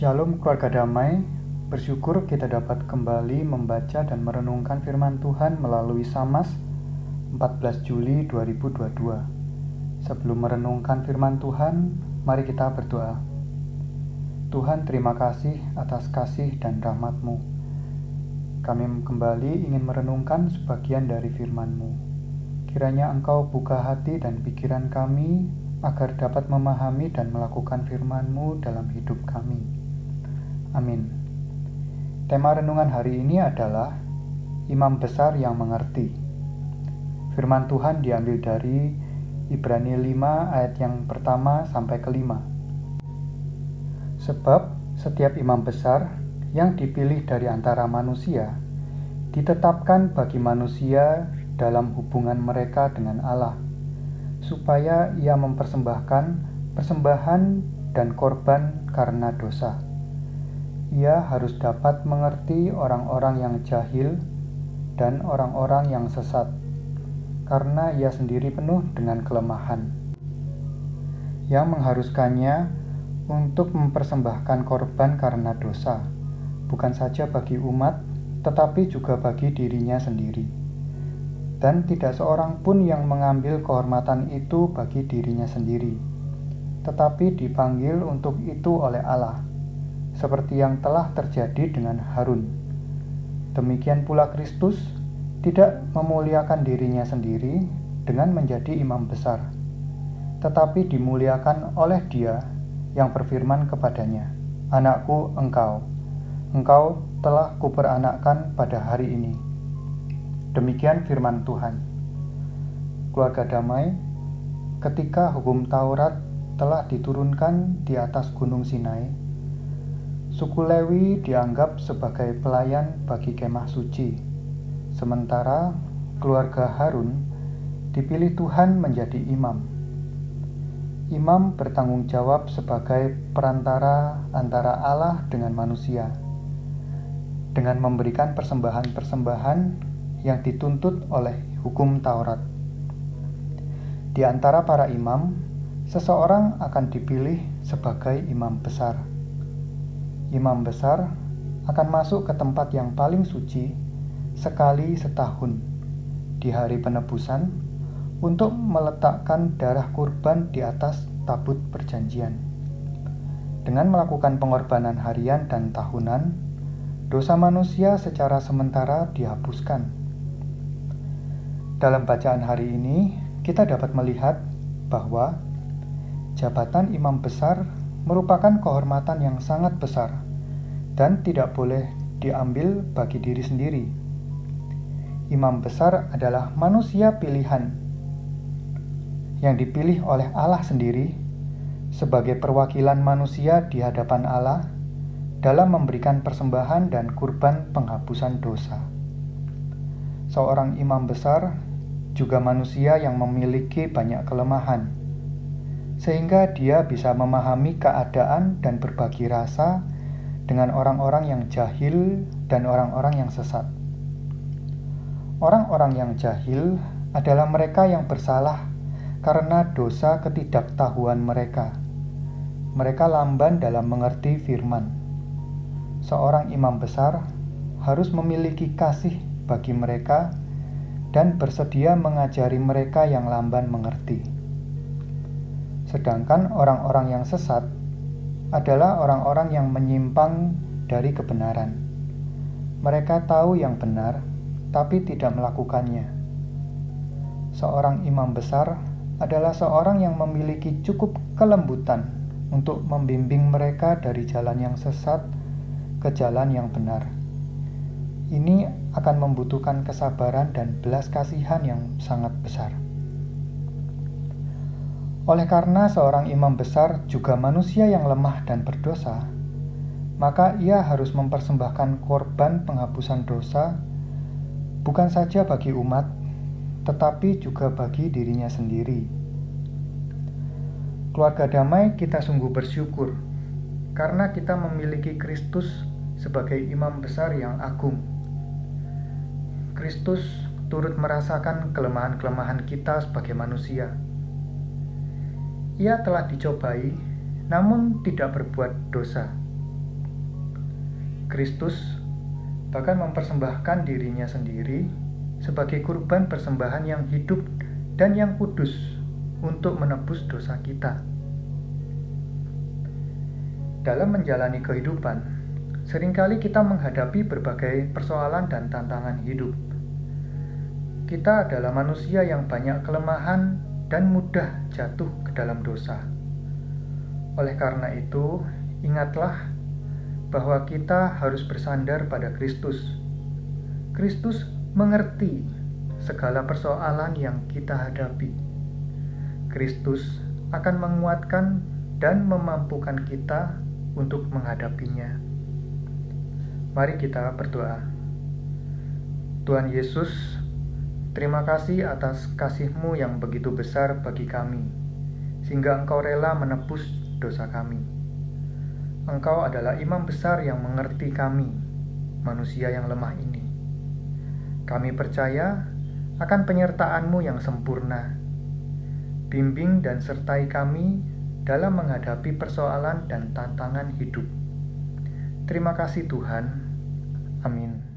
Shalom keluarga damai, bersyukur kita dapat kembali membaca dan merenungkan firman Tuhan melalui Samas 14 Juli 2022. Sebelum merenungkan firman Tuhan, mari kita berdoa. Tuhan terima kasih atas kasih dan rahmat-Mu. Kami kembali ingin merenungkan sebagian dari firman-Mu. Kiranya Engkau buka hati dan pikiran kami agar dapat memahami dan melakukan firman-Mu dalam hidup kami. Amin. Tema renungan hari ini adalah Imam Besar yang Mengerti. Firman Tuhan diambil dari Ibrani 5 ayat yang pertama sampai kelima. Sebab setiap imam besar yang dipilih dari antara manusia ditetapkan bagi manusia dalam hubungan mereka dengan Allah, supaya ia mempersembahkan persembahan dan korban karena dosa ia harus dapat mengerti orang-orang yang jahil dan orang-orang yang sesat, karena ia sendiri penuh dengan kelemahan, yang mengharuskannya untuk mempersembahkan korban karena dosa, bukan saja bagi umat, tetapi juga bagi dirinya sendiri. Dan tidak seorang pun yang mengambil kehormatan itu bagi dirinya sendiri, tetapi dipanggil untuk itu oleh Allah seperti yang telah terjadi dengan Harun. Demikian pula Kristus tidak memuliakan dirinya sendiri dengan menjadi imam besar, tetapi dimuliakan oleh Dia yang berfirman kepadanya, "Anakku, engkau, engkau telah kuperanakkan pada hari ini." Demikian firman Tuhan. Keluarga damai, ketika hukum Taurat telah diturunkan di atas Gunung Sinai, Suku Lewi dianggap sebagai pelayan bagi kemah suci, sementara keluarga Harun dipilih Tuhan menjadi imam. Imam bertanggung jawab sebagai perantara antara Allah dengan manusia, dengan memberikan persembahan-persembahan yang dituntut oleh hukum Taurat. Di antara para imam, seseorang akan dipilih sebagai imam besar imam besar akan masuk ke tempat yang paling suci sekali setahun di hari penebusan untuk meletakkan darah kurban di atas tabut perjanjian. Dengan melakukan pengorbanan harian dan tahunan, dosa manusia secara sementara dihapuskan. Dalam bacaan hari ini, kita dapat melihat bahwa jabatan imam besar merupakan kehormatan yang sangat besar dan tidak boleh diambil bagi diri sendiri. Imam besar adalah manusia pilihan yang dipilih oleh Allah sendiri sebagai perwakilan manusia di hadapan Allah dalam memberikan persembahan dan kurban penghapusan dosa. Seorang imam besar juga manusia yang memiliki banyak kelemahan sehingga dia bisa memahami keadaan dan berbagi rasa dengan orang-orang yang jahil dan orang-orang yang sesat. Orang-orang yang jahil adalah mereka yang bersalah karena dosa ketidaktahuan mereka. Mereka lamban dalam mengerti firman. Seorang imam besar harus memiliki kasih bagi mereka dan bersedia mengajari mereka yang lamban mengerti. Sedangkan orang-orang yang sesat adalah orang-orang yang menyimpang dari kebenaran. Mereka tahu yang benar, tapi tidak melakukannya. Seorang imam besar adalah seorang yang memiliki cukup kelembutan untuk membimbing mereka dari jalan yang sesat ke jalan yang benar. Ini akan membutuhkan kesabaran dan belas kasihan yang sangat besar. Oleh karena seorang imam besar juga manusia yang lemah dan berdosa, maka ia harus mempersembahkan korban penghapusan dosa bukan saja bagi umat, tetapi juga bagi dirinya sendiri. Keluarga damai kita sungguh bersyukur karena kita memiliki Kristus sebagai imam besar yang agung. Kristus turut merasakan kelemahan-kelemahan kita sebagai manusia ia telah dicobai, namun tidak berbuat dosa. Kristus bahkan mempersembahkan dirinya sendiri sebagai kurban persembahan yang hidup dan yang kudus untuk menebus dosa kita. Dalam menjalani kehidupan, sering kali kita menghadapi berbagai persoalan dan tantangan hidup. Kita adalah manusia yang banyak kelemahan dan mudah jatuh ke dalam dosa. Oleh karena itu, ingatlah bahwa kita harus bersandar pada Kristus. Kristus mengerti segala persoalan yang kita hadapi. Kristus akan menguatkan dan memampukan kita untuk menghadapinya. Mari kita berdoa. Tuhan Yesus, terima kasih atas kasih-Mu yang begitu besar bagi kami, sehingga Engkau rela menebus dosa kami. Engkau adalah imam besar yang mengerti kami, manusia yang lemah ini. Kami percaya akan penyertaan-Mu yang sempurna. Bimbing dan sertai kami dalam menghadapi persoalan dan tantangan hidup. Terima kasih, Tuhan. Amin.